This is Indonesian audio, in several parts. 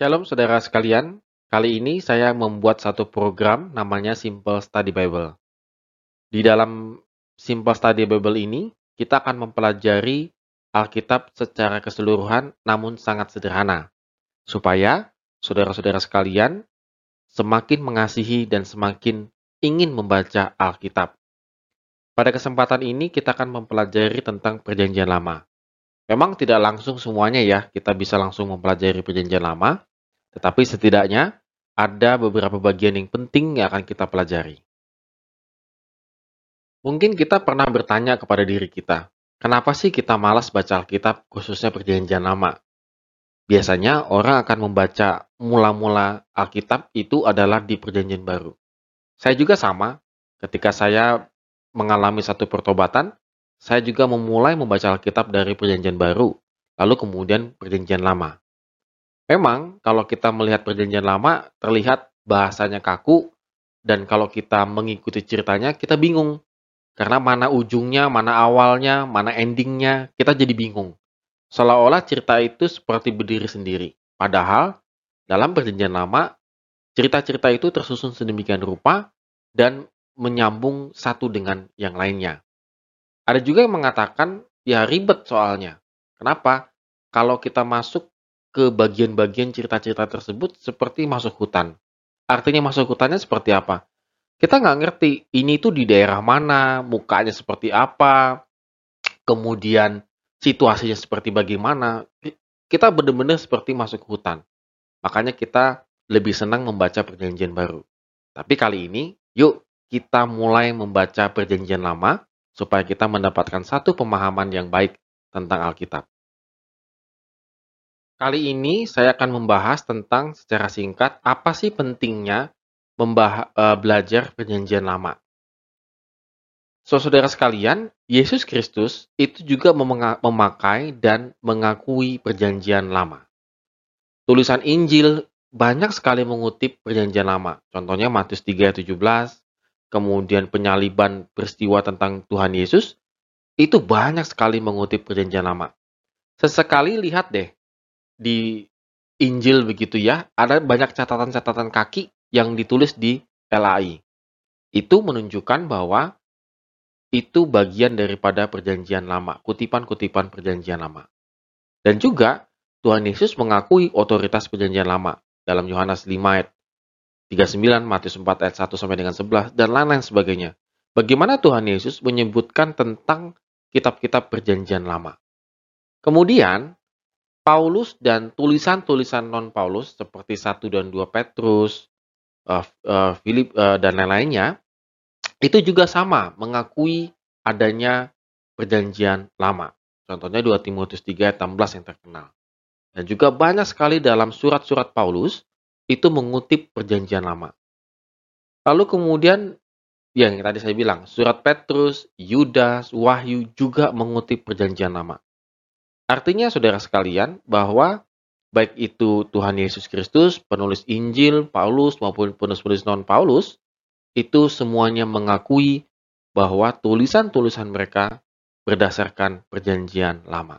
Shalom saudara sekalian, kali ini saya membuat satu program namanya Simple Study Bible. Di dalam Simple Study Bible ini, kita akan mempelajari Alkitab secara keseluruhan namun sangat sederhana, supaya saudara-saudara sekalian semakin mengasihi dan semakin ingin membaca Alkitab. Pada kesempatan ini kita akan mempelajari tentang Perjanjian Lama. Memang tidak langsung semuanya ya, kita bisa langsung mempelajari perjanjian lama, tetapi setidaknya ada beberapa bagian yang penting yang akan kita pelajari. Mungkin kita pernah bertanya kepada diri kita, kenapa sih kita malas baca Alkitab khususnya perjanjian lama? Biasanya orang akan membaca mula-mula Alkitab itu adalah di perjanjian baru. Saya juga sama, ketika saya mengalami satu pertobatan, saya juga memulai membaca Alkitab dari Perjanjian Baru, lalu kemudian Perjanjian Lama. Memang, kalau kita melihat Perjanjian Lama, terlihat bahasanya kaku, dan kalau kita mengikuti ceritanya, kita bingung. Karena mana ujungnya, mana awalnya, mana endingnya, kita jadi bingung. Seolah-olah cerita itu seperti berdiri sendiri. Padahal, dalam Perjanjian Lama, cerita-cerita itu tersusun sedemikian rupa dan menyambung satu dengan yang lainnya. Ada juga yang mengatakan ya ribet soalnya. Kenapa? Kalau kita masuk ke bagian-bagian cerita-cerita tersebut seperti masuk hutan. Artinya masuk hutannya seperti apa? Kita nggak ngerti ini tuh di daerah mana, mukanya seperti apa, kemudian situasinya seperti bagaimana. Kita benar-benar seperti masuk hutan. Makanya kita lebih senang membaca perjanjian baru. Tapi kali ini, yuk kita mulai membaca perjanjian lama supaya kita mendapatkan satu pemahaman yang baik tentang Alkitab. Kali ini saya akan membahas tentang secara singkat apa sih pentingnya membah uh, belajar perjanjian lama. So, saudara sekalian, Yesus Kristus itu juga memakai dan mengakui perjanjian lama. Tulisan Injil banyak sekali mengutip perjanjian lama. Contohnya Matius 3 17, kemudian penyaliban peristiwa tentang Tuhan Yesus, itu banyak sekali mengutip perjanjian lama. Sesekali lihat deh, di Injil begitu ya, ada banyak catatan-catatan kaki yang ditulis di LAI. Itu menunjukkan bahwa itu bagian daripada perjanjian lama, kutipan-kutipan perjanjian lama. Dan juga Tuhan Yesus mengakui otoritas perjanjian lama dalam Yohanes 5 ayat 39, Matius 4 ayat 1 sampai dengan 11, dan lain-lain sebagainya. Bagaimana Tuhan Yesus menyebutkan tentang kitab-kitab perjanjian lama. Kemudian, Paulus dan tulisan-tulisan non-Paulus seperti 1 dan 2 Petrus, uh, uh, uh, dan lain-lainnya, itu juga sama mengakui adanya perjanjian lama. Contohnya 2 Timotius 3 ayat 16 yang terkenal. Dan juga banyak sekali dalam surat-surat Paulus itu mengutip perjanjian lama. Lalu kemudian yang tadi saya bilang, surat Petrus, Yudas, Wahyu juga mengutip perjanjian lama. Artinya saudara sekalian bahwa baik itu Tuhan Yesus Kristus, penulis Injil, Paulus maupun penulis-penulis non-Paulus, itu semuanya mengakui bahwa tulisan-tulisan mereka berdasarkan perjanjian lama.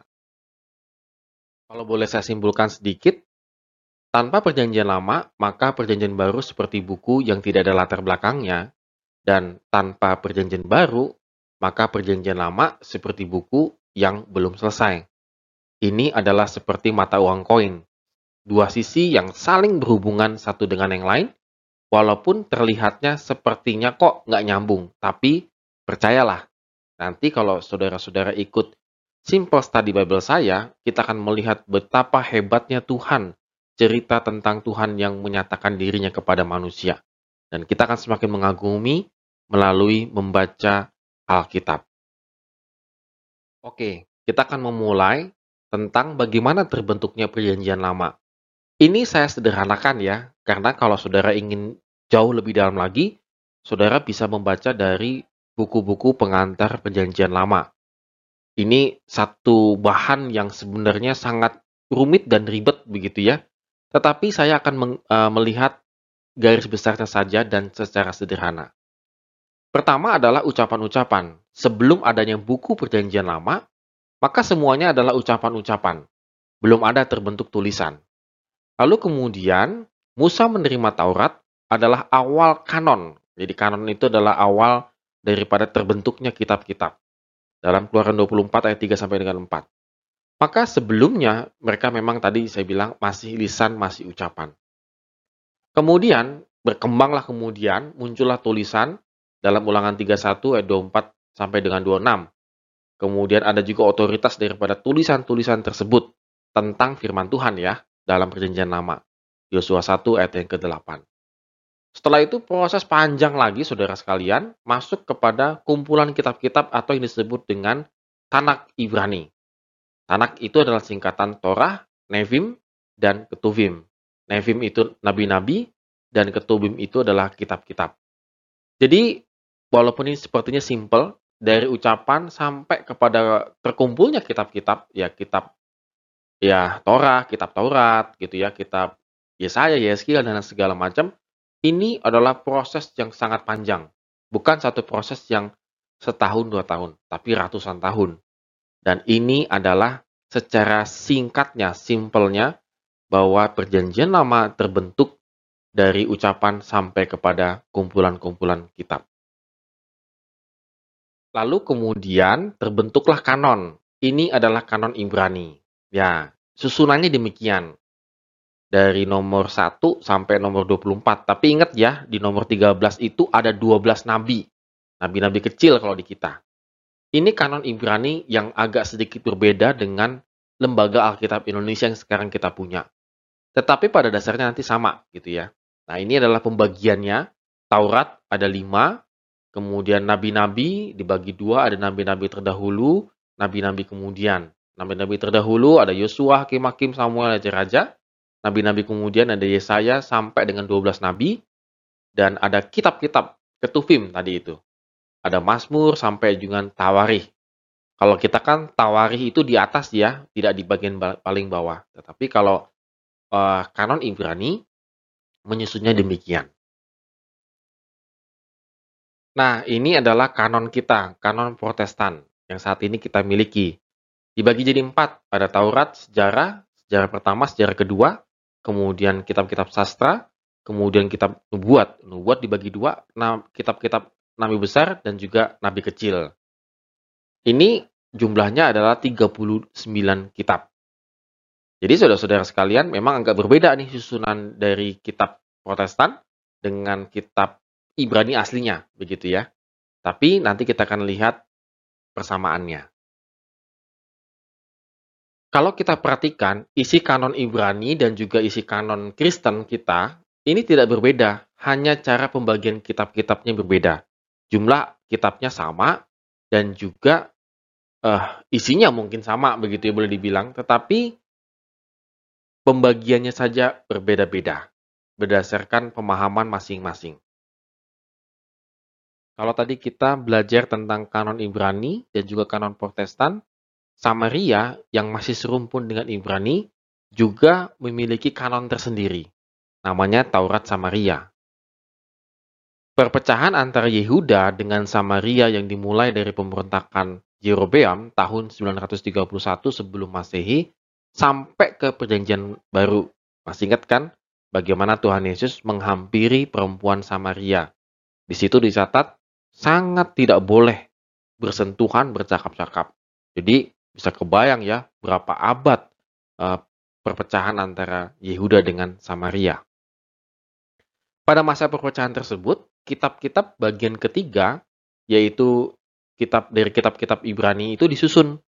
Kalau boleh saya simpulkan sedikit, tanpa perjanjian lama, maka perjanjian baru seperti buku yang tidak ada latar belakangnya, dan tanpa perjanjian baru, maka perjanjian lama seperti buku yang belum selesai. Ini adalah seperti mata uang koin, dua sisi yang saling berhubungan satu dengan yang lain, walaupun terlihatnya sepertinya kok nggak nyambung, tapi percayalah, nanti kalau saudara-saudara ikut Simple Study Bible saya, kita akan melihat betapa hebatnya Tuhan cerita tentang Tuhan yang menyatakan dirinya kepada manusia. Dan kita akan semakin mengagumi melalui membaca Alkitab. Oke, kita akan memulai tentang bagaimana terbentuknya perjanjian lama. Ini saya sederhanakan ya, karena kalau saudara ingin jauh lebih dalam lagi, saudara bisa membaca dari buku-buku pengantar perjanjian lama. Ini satu bahan yang sebenarnya sangat rumit dan ribet begitu ya, tetapi saya akan uh, melihat garis besarnya saja dan secara sederhana. Pertama adalah ucapan-ucapan. Sebelum adanya buku perjanjian lama, maka semuanya adalah ucapan-ucapan. Belum ada terbentuk tulisan. Lalu kemudian Musa menerima Taurat adalah awal kanon. Jadi kanon itu adalah awal daripada terbentuknya kitab-kitab. Dalam Keluaran 24 ayat 3 sampai dengan 4. Maka sebelumnya mereka memang tadi saya bilang masih lisan, masih ucapan. Kemudian berkembanglah kemudian muncullah tulisan dalam ulangan 31 ayat 24 sampai dengan 26. Kemudian ada juga otoritas daripada tulisan-tulisan tersebut tentang firman Tuhan ya dalam perjanjian lama. Yosua 1 ayat yang ke-8. Setelah itu proses panjang lagi saudara sekalian masuk kepada kumpulan kitab-kitab atau yang disebut dengan Tanak Ibrani. Tanak itu adalah singkatan Torah, Nevim, dan Ketuvim. Nevim itu nabi-nabi dan Ketuvim itu adalah kitab-kitab. Jadi walaupun ini sepertinya simple dari ucapan sampai kepada terkumpulnya kitab-kitab ya kitab ya Torah, kitab Taurat gitu ya, kitab Yesaya, Yeskiel dan segala macam ini adalah proses yang sangat panjang. Bukan satu proses yang setahun dua tahun, tapi ratusan tahun. Dan ini adalah secara singkatnya, simpelnya, bahwa perjanjian lama terbentuk dari ucapan sampai kepada kumpulan-kumpulan kitab. Lalu kemudian terbentuklah kanon. Ini adalah kanon Ibrani. Ya, susunannya demikian dari nomor 1 sampai nomor 24. Tapi ingat ya, di nomor 13 itu ada 12 nabi. Nabi-nabi kecil kalau di kita. Ini kanon Ibrani yang agak sedikit berbeda dengan lembaga Alkitab Indonesia yang sekarang kita punya. Tetapi pada dasarnya nanti sama gitu ya. Nah ini adalah pembagiannya. Taurat ada lima, kemudian nabi-nabi dibagi dua, ada nabi-nabi terdahulu, nabi-nabi kemudian. Nabi-nabi terdahulu ada Yosua, Hakim-Hakim, Samuel, Raja-Raja. Nabi-nabi kemudian ada Yesaya sampai dengan 12 nabi dan ada kitab-kitab ketufim tadi itu. Ada Mazmur sampai dengan Tawarih. Kalau kita kan Tawarih itu di atas ya, tidak di bagian paling bawah. Tetapi kalau uh, kanon Ibrani menyusunnya demikian. Nah, ini adalah kanon kita, kanon Protestan yang saat ini kita miliki. Dibagi jadi empat, ada Taurat, sejarah, sejarah pertama, sejarah kedua, kemudian kitab-kitab sastra, kemudian kitab nubuat. Nubuat dibagi dua, kitab-kitab nabi besar dan juga nabi kecil. Ini jumlahnya adalah 39 kitab. Jadi saudara-saudara sekalian memang agak berbeda nih susunan dari kitab protestan dengan kitab Ibrani aslinya, begitu ya. Tapi nanti kita akan lihat persamaannya. Kalau kita perhatikan, isi kanon Ibrani dan juga isi kanon Kristen kita, ini tidak berbeda, hanya cara pembagian kitab-kitabnya berbeda. Jumlah kitabnya sama, dan juga uh, isinya mungkin sama, begitu ya boleh dibilang, tetapi pembagiannya saja berbeda-beda, berdasarkan pemahaman masing-masing. Kalau tadi kita belajar tentang kanon Ibrani dan juga kanon Protestan, Samaria yang masih serumpun dengan Ibrani juga memiliki kanon tersendiri, namanya Taurat Samaria. Perpecahan antara Yehuda dengan Samaria yang dimulai dari pemberontakan Yerobeam tahun 931 sebelum Masehi sampai ke perjanjian baru. Masih ingat kan bagaimana Tuhan Yesus menghampiri perempuan Samaria? Di situ dicatat sangat tidak boleh bersentuhan bercakap-cakap. Jadi bisa kebayang ya berapa abad uh, perpecahan antara Yehuda dengan Samaria. Pada masa perpecahan tersebut, kitab-kitab bagian ketiga, yaitu kitab dari kitab-kitab Ibrani itu disusun,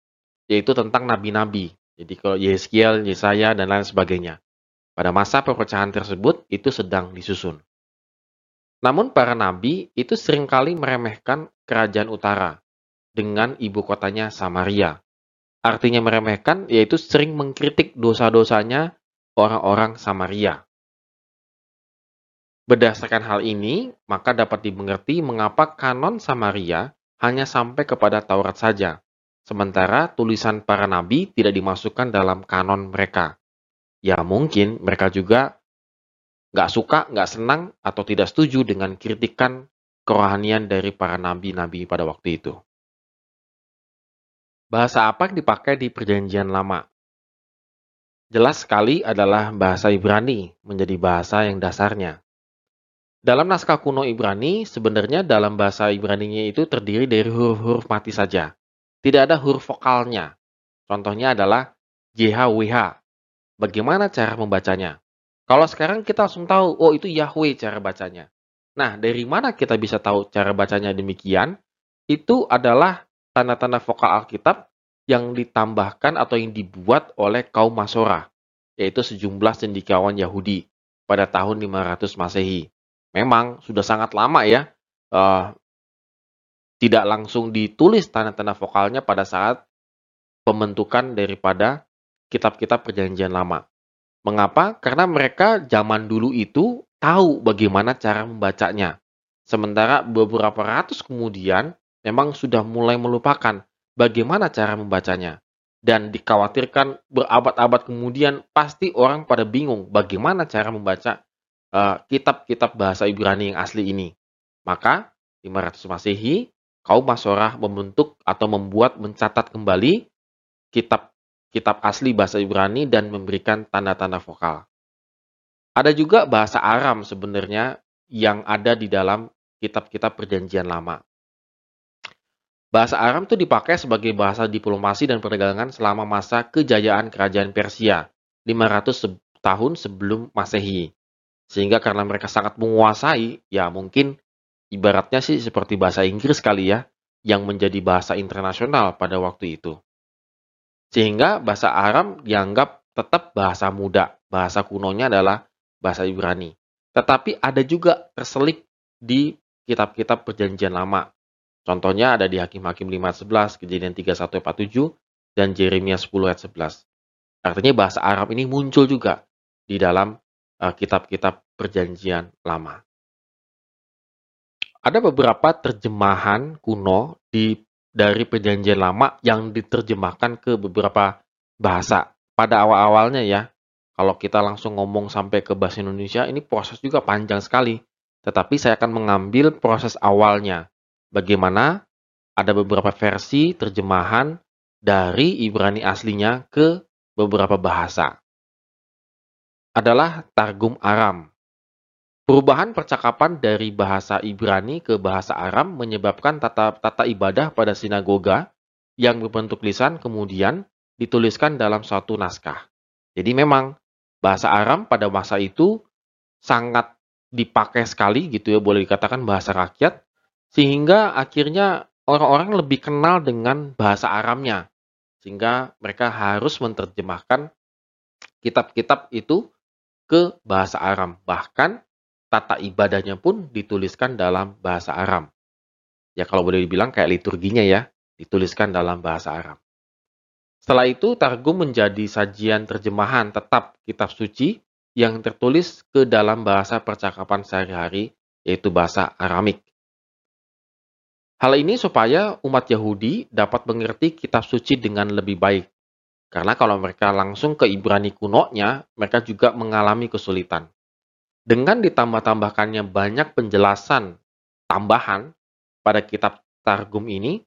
yaitu tentang nabi-nabi. Jadi kalau Yeskiel, Yesaya, dan lain sebagainya. Pada masa perpecahan tersebut, itu sedang disusun. Namun para nabi itu sering kali meremehkan kerajaan utara dengan ibu kotanya Samaria artinya meremehkan, yaitu sering mengkritik dosa-dosanya orang-orang Samaria. Berdasarkan hal ini, maka dapat dimengerti mengapa kanon Samaria hanya sampai kepada Taurat saja, sementara tulisan para nabi tidak dimasukkan dalam kanon mereka. Ya mungkin mereka juga nggak suka, nggak senang, atau tidak setuju dengan kritikan kerohanian dari para nabi-nabi pada waktu itu. Bahasa apa yang dipakai di Perjanjian Lama? jelas sekali adalah bahasa Ibrani menjadi bahasa yang dasarnya. Dalam naskah kuno Ibrani, sebenarnya dalam bahasa Ibraninya itu terdiri dari huruf-huruf mati saja. Tidak ada huruf vokalnya. Contohnya adalah JHWH. Bagaimana cara membacanya? Kalau sekarang kita langsung tahu, oh itu Yahweh cara bacanya. Nah, dari mana kita bisa tahu cara bacanya demikian? Itu adalah tanda-tanda vokal Alkitab yang ditambahkan atau yang dibuat oleh kaum Masorah, yaitu sejumlah cendikiawan Yahudi pada tahun 500 Masehi memang sudah sangat lama ya uh, tidak langsung ditulis tanda-tanda vokalnya pada saat pembentukan daripada kitab-kitab perjanjian lama. Mengapa? Karena mereka zaman dulu itu tahu bagaimana cara membacanya. Sementara beberapa ratus kemudian memang sudah mulai melupakan bagaimana cara membacanya. Dan dikhawatirkan berabad-abad kemudian pasti orang pada bingung bagaimana cara membaca Eh, kitab-kitab uh, bahasa Ibrani yang asli ini. Maka 500 Masehi, kaum Masorah membentuk atau membuat mencatat kembali kitab kitab asli bahasa Ibrani dan memberikan tanda-tanda vokal. Ada juga bahasa Aram sebenarnya yang ada di dalam kitab-kitab perjanjian lama. Bahasa Aram itu dipakai sebagai bahasa diplomasi dan perdagangan selama masa kejayaan kerajaan Persia, 500 tahun sebelum Masehi. Sehingga karena mereka sangat menguasai, ya mungkin ibaratnya sih seperti bahasa Inggris kali ya, yang menjadi bahasa internasional pada waktu itu. Sehingga bahasa Aram dianggap tetap bahasa muda, bahasa kunonya adalah bahasa Ibrani. Tetapi ada juga terselip di kitab-kitab perjanjian lama. Contohnya ada di Hakim-Hakim 5.11, Kejadian 31.47, dan Jeremia 10 ayat 11. Artinya bahasa Arab ini muncul juga di dalam Eh, kitab-kitab perjanjian lama. Ada beberapa terjemahan kuno di dari perjanjian lama yang diterjemahkan ke beberapa bahasa. Pada awal-awalnya ya, kalau kita langsung ngomong sampai ke bahasa Indonesia, ini proses juga panjang sekali. Tetapi saya akan mengambil proses awalnya. Bagaimana ada beberapa versi terjemahan dari Ibrani aslinya ke beberapa bahasa adalah Targum Aram. Perubahan percakapan dari bahasa Ibrani ke bahasa Aram menyebabkan tata, tata ibadah pada sinagoga yang berbentuk lisan kemudian dituliskan dalam suatu naskah. Jadi memang bahasa Aram pada masa itu sangat dipakai sekali gitu ya, boleh dikatakan bahasa rakyat, sehingga akhirnya orang-orang lebih kenal dengan bahasa Aramnya. Sehingga mereka harus menerjemahkan kitab-kitab itu ke bahasa Aram. Bahkan tata ibadahnya pun dituliskan dalam bahasa Aram. Ya kalau boleh dibilang kayak liturginya ya, dituliskan dalam bahasa Aram. Setelah itu Targum menjadi sajian terjemahan tetap kitab suci yang tertulis ke dalam bahasa percakapan sehari-hari yaitu bahasa Aramik. Hal ini supaya umat Yahudi dapat mengerti kitab suci dengan lebih baik karena kalau mereka langsung ke Ibrani kunonya, mereka juga mengalami kesulitan. Dengan ditambah-tambahkannya banyak penjelasan tambahan pada kitab Targum ini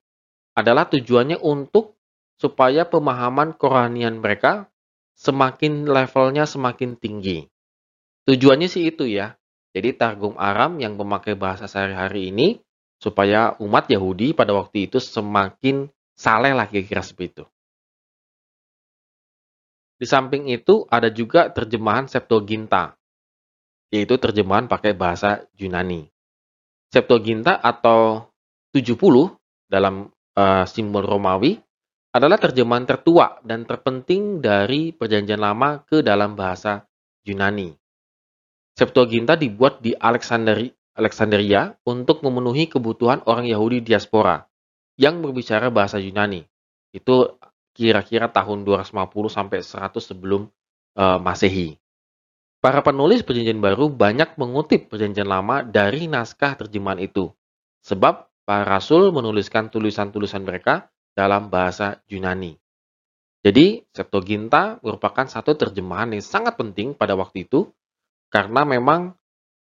adalah tujuannya untuk supaya pemahaman kerohanian mereka semakin levelnya semakin tinggi. Tujuannya sih itu ya. Jadi Targum Aram yang memakai bahasa sehari-hari ini supaya umat Yahudi pada waktu itu semakin saleh lah kira-kira seperti itu. Di samping itu ada juga terjemahan Septuaginta, yaitu terjemahan pakai bahasa Yunani. Septuaginta atau 70 dalam uh, simbol Romawi adalah terjemahan tertua dan terpenting dari perjanjian lama ke dalam bahasa Yunani. Septuaginta dibuat di Alexandria, Alexandria untuk memenuhi kebutuhan orang Yahudi diaspora yang berbicara bahasa Yunani. Itu kira-kira tahun 250 sampai 100 sebelum uh, Masehi. Para penulis Perjanjian Baru banyak mengutip Perjanjian Lama dari naskah terjemahan itu, sebab para rasul menuliskan tulisan-tulisan mereka dalam bahasa Yunani. Jadi, Septuaginta merupakan satu terjemahan yang sangat penting pada waktu itu, karena memang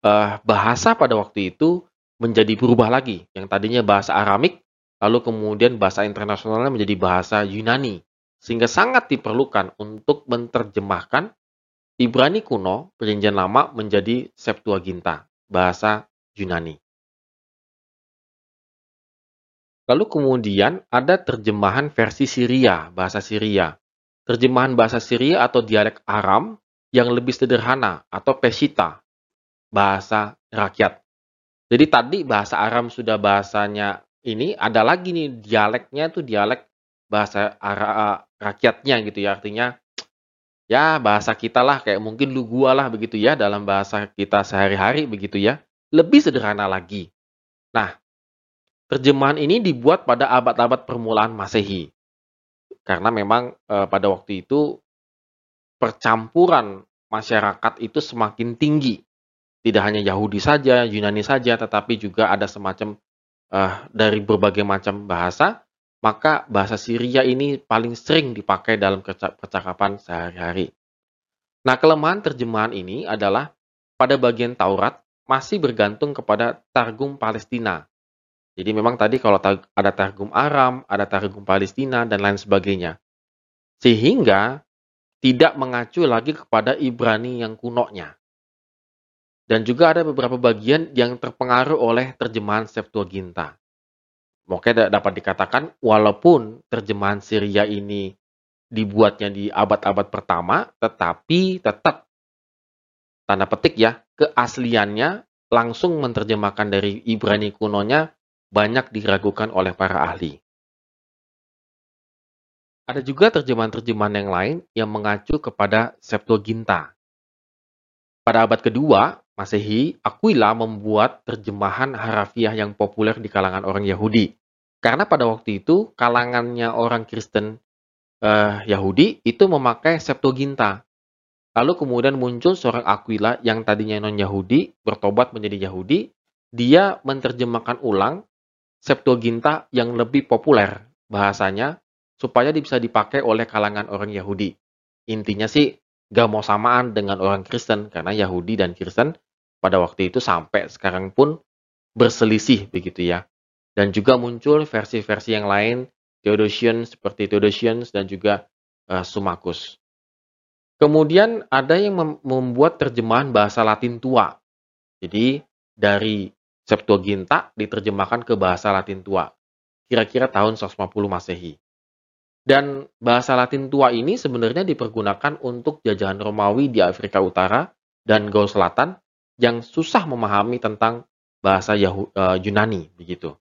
uh, bahasa pada waktu itu menjadi berubah lagi. Yang tadinya bahasa Aramik lalu kemudian bahasa internasionalnya menjadi bahasa Yunani, sehingga sangat diperlukan untuk menerjemahkan Ibrani kuno Perjanjian Lama menjadi Septuaginta, bahasa Yunani. Lalu kemudian ada terjemahan versi Syria, bahasa Syria. Terjemahan bahasa Syria atau dialek Aram yang lebih sederhana atau Pesita, bahasa rakyat. Jadi tadi bahasa Aram sudah bahasanya ini, ada lagi nih dialeknya itu dialek bahasa rakyatnya gitu ya. Artinya ya bahasa kita lah kayak mungkin lu gua lah begitu ya dalam bahasa kita sehari-hari begitu ya. Lebih sederhana lagi. Nah, terjemahan ini dibuat pada abad-abad permulaan Masehi. Karena memang e, pada waktu itu percampuran masyarakat itu semakin tinggi. Tidak hanya Yahudi saja, Yunani saja, tetapi juga ada semacam uh, dari berbagai macam bahasa, maka bahasa Syria ini paling sering dipakai dalam percakapan sehari-hari. Nah, kelemahan terjemahan ini adalah pada bagian Taurat masih bergantung kepada Targum Palestina. Jadi memang tadi kalau ada Targum Aram, ada Targum Palestina, dan lain sebagainya. Sehingga tidak mengacu lagi kepada Ibrani yang kunonya. Dan juga ada beberapa bagian yang terpengaruh oleh terjemahan Septuaginta. Mungkin dapat dikatakan walaupun terjemahan Syria ini dibuatnya di abad-abad pertama, tetapi tetap tanda petik ya, keasliannya langsung menerjemahkan dari Ibrani kunonya banyak diragukan oleh para ahli. Ada juga terjemahan-terjemahan yang lain yang mengacu kepada Septuaginta. Pada abad kedua, Masehi, Aquila membuat terjemahan harafiah yang populer di kalangan orang Yahudi. Karena pada waktu itu, kalangannya orang Kristen eh, Yahudi itu memakai Septuaginta. Lalu kemudian muncul seorang Aquila yang tadinya non-Yahudi, bertobat menjadi Yahudi. Dia menerjemahkan ulang Septuaginta yang lebih populer bahasanya supaya bisa dipakai oleh kalangan orang Yahudi. Intinya sih gak mau samaan dengan orang Kristen karena Yahudi dan Kristen pada waktu itu sampai sekarang pun berselisih begitu ya. Dan juga muncul versi-versi yang lain Theodosians seperti Theodosians dan juga uh, Sumakus. Kemudian ada yang membuat terjemahan bahasa Latin tua. Jadi dari Septuaginta diterjemahkan ke bahasa Latin tua. Kira-kira tahun 150 Masehi. Dan bahasa Latin tua ini sebenarnya dipergunakan untuk jajahan Romawi di Afrika Utara dan Gaul Selatan yang susah memahami tentang bahasa Yahu, uh, Yunani begitu.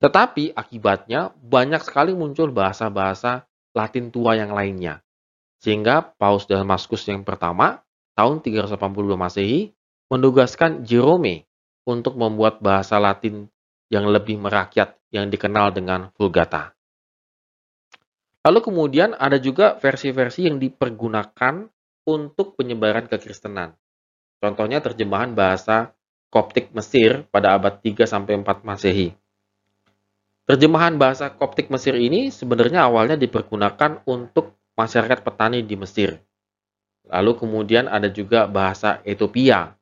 Tetapi akibatnya banyak sekali muncul bahasa-bahasa Latin tua yang lainnya. Sehingga Paus Damaskus yang pertama tahun 382 Masehi menugaskan Jerome untuk membuat bahasa Latin yang lebih merakyat yang dikenal dengan Vulgata. Lalu kemudian ada juga versi-versi yang dipergunakan untuk penyebaran kekristenan. Contohnya terjemahan bahasa Koptik Mesir pada abad 3 sampai 4 Masehi. Terjemahan bahasa Koptik Mesir ini sebenarnya awalnya dipergunakan untuk masyarakat petani di Mesir. Lalu kemudian ada juga bahasa Ethiopia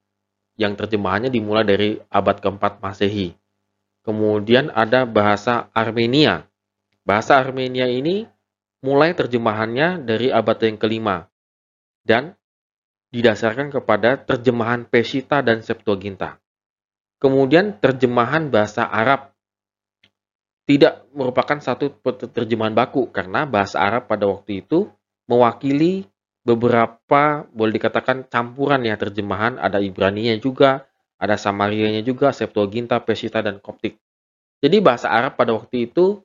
yang terjemahannya dimulai dari abad keempat Masehi. Kemudian ada bahasa Armenia. Bahasa Armenia ini mulai terjemahannya dari abad yang kelima dan didasarkan kepada terjemahan Pesita dan Septuaginta. Kemudian terjemahan bahasa Arab tidak merupakan satu terjemahan baku karena bahasa Arab pada waktu itu mewakili beberapa boleh dikatakan campuran ya terjemahan ada Ibrani-nya juga, ada Samaria-nya juga, Septuaginta, Pesita dan Koptik. Jadi bahasa Arab pada waktu itu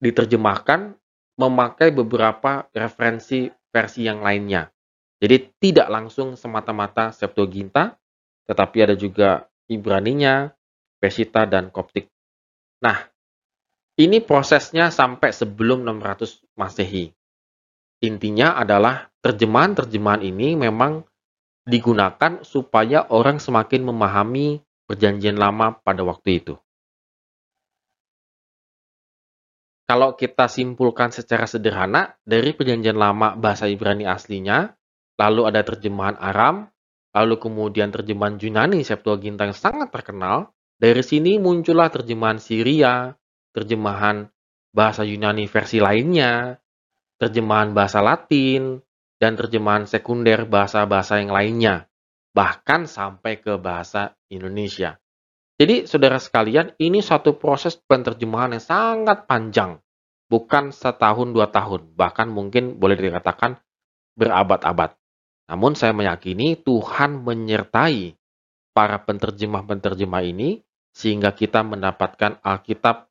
diterjemahkan memakai beberapa referensi versi yang lainnya. Jadi tidak langsung semata-mata Septuaginta, tetapi ada juga Ibraninya, Pesita, dan Koptik. Nah, ini prosesnya sampai sebelum 600 Masehi. Intinya adalah terjemahan-terjemahan ini memang digunakan supaya orang semakin memahami perjanjian lama pada waktu itu. Kalau kita simpulkan secara sederhana, dari perjanjian lama bahasa Ibrani aslinya, lalu ada terjemahan Aram, lalu kemudian terjemahan Yunani Septuaginta yang sangat terkenal, dari sini muncullah terjemahan Syria, terjemahan bahasa Yunani versi lainnya, terjemahan bahasa Latin, dan terjemahan sekunder bahasa-bahasa yang lainnya, bahkan sampai ke bahasa Indonesia. Jadi, saudara sekalian, ini suatu proses penerjemahan yang sangat panjang, bukan setahun dua tahun, bahkan mungkin boleh dikatakan berabad-abad. Namun, saya meyakini Tuhan menyertai para penterjemah-penterjemah ini, sehingga kita mendapatkan Alkitab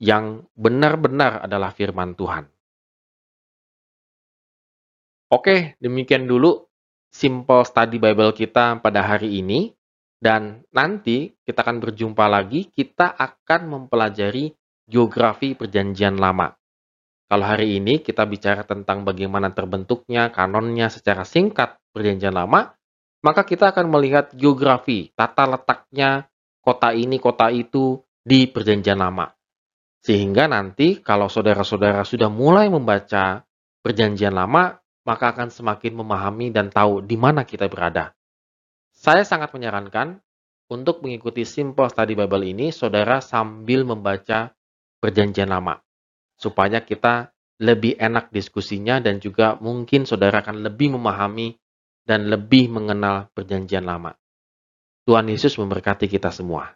yang benar-benar adalah firman Tuhan. Oke, demikian dulu simple study Bible kita pada hari ini. Dan nanti kita akan berjumpa lagi, kita akan mempelajari geografi perjanjian lama. Kalau hari ini kita bicara tentang bagaimana terbentuknya, kanonnya secara singkat perjanjian lama, maka kita akan melihat geografi, tata letaknya kota ini, kota itu di perjanjian lama. Sehingga nanti kalau saudara-saudara sudah mulai membaca perjanjian lama, maka akan semakin memahami dan tahu di mana kita berada. Saya sangat menyarankan untuk mengikuti Simple Study Bible ini, saudara sambil membaca perjanjian lama. Supaya kita lebih enak diskusinya dan juga mungkin saudara akan lebih memahami dan lebih mengenal perjanjian lama. Tuhan Yesus memberkati kita semua.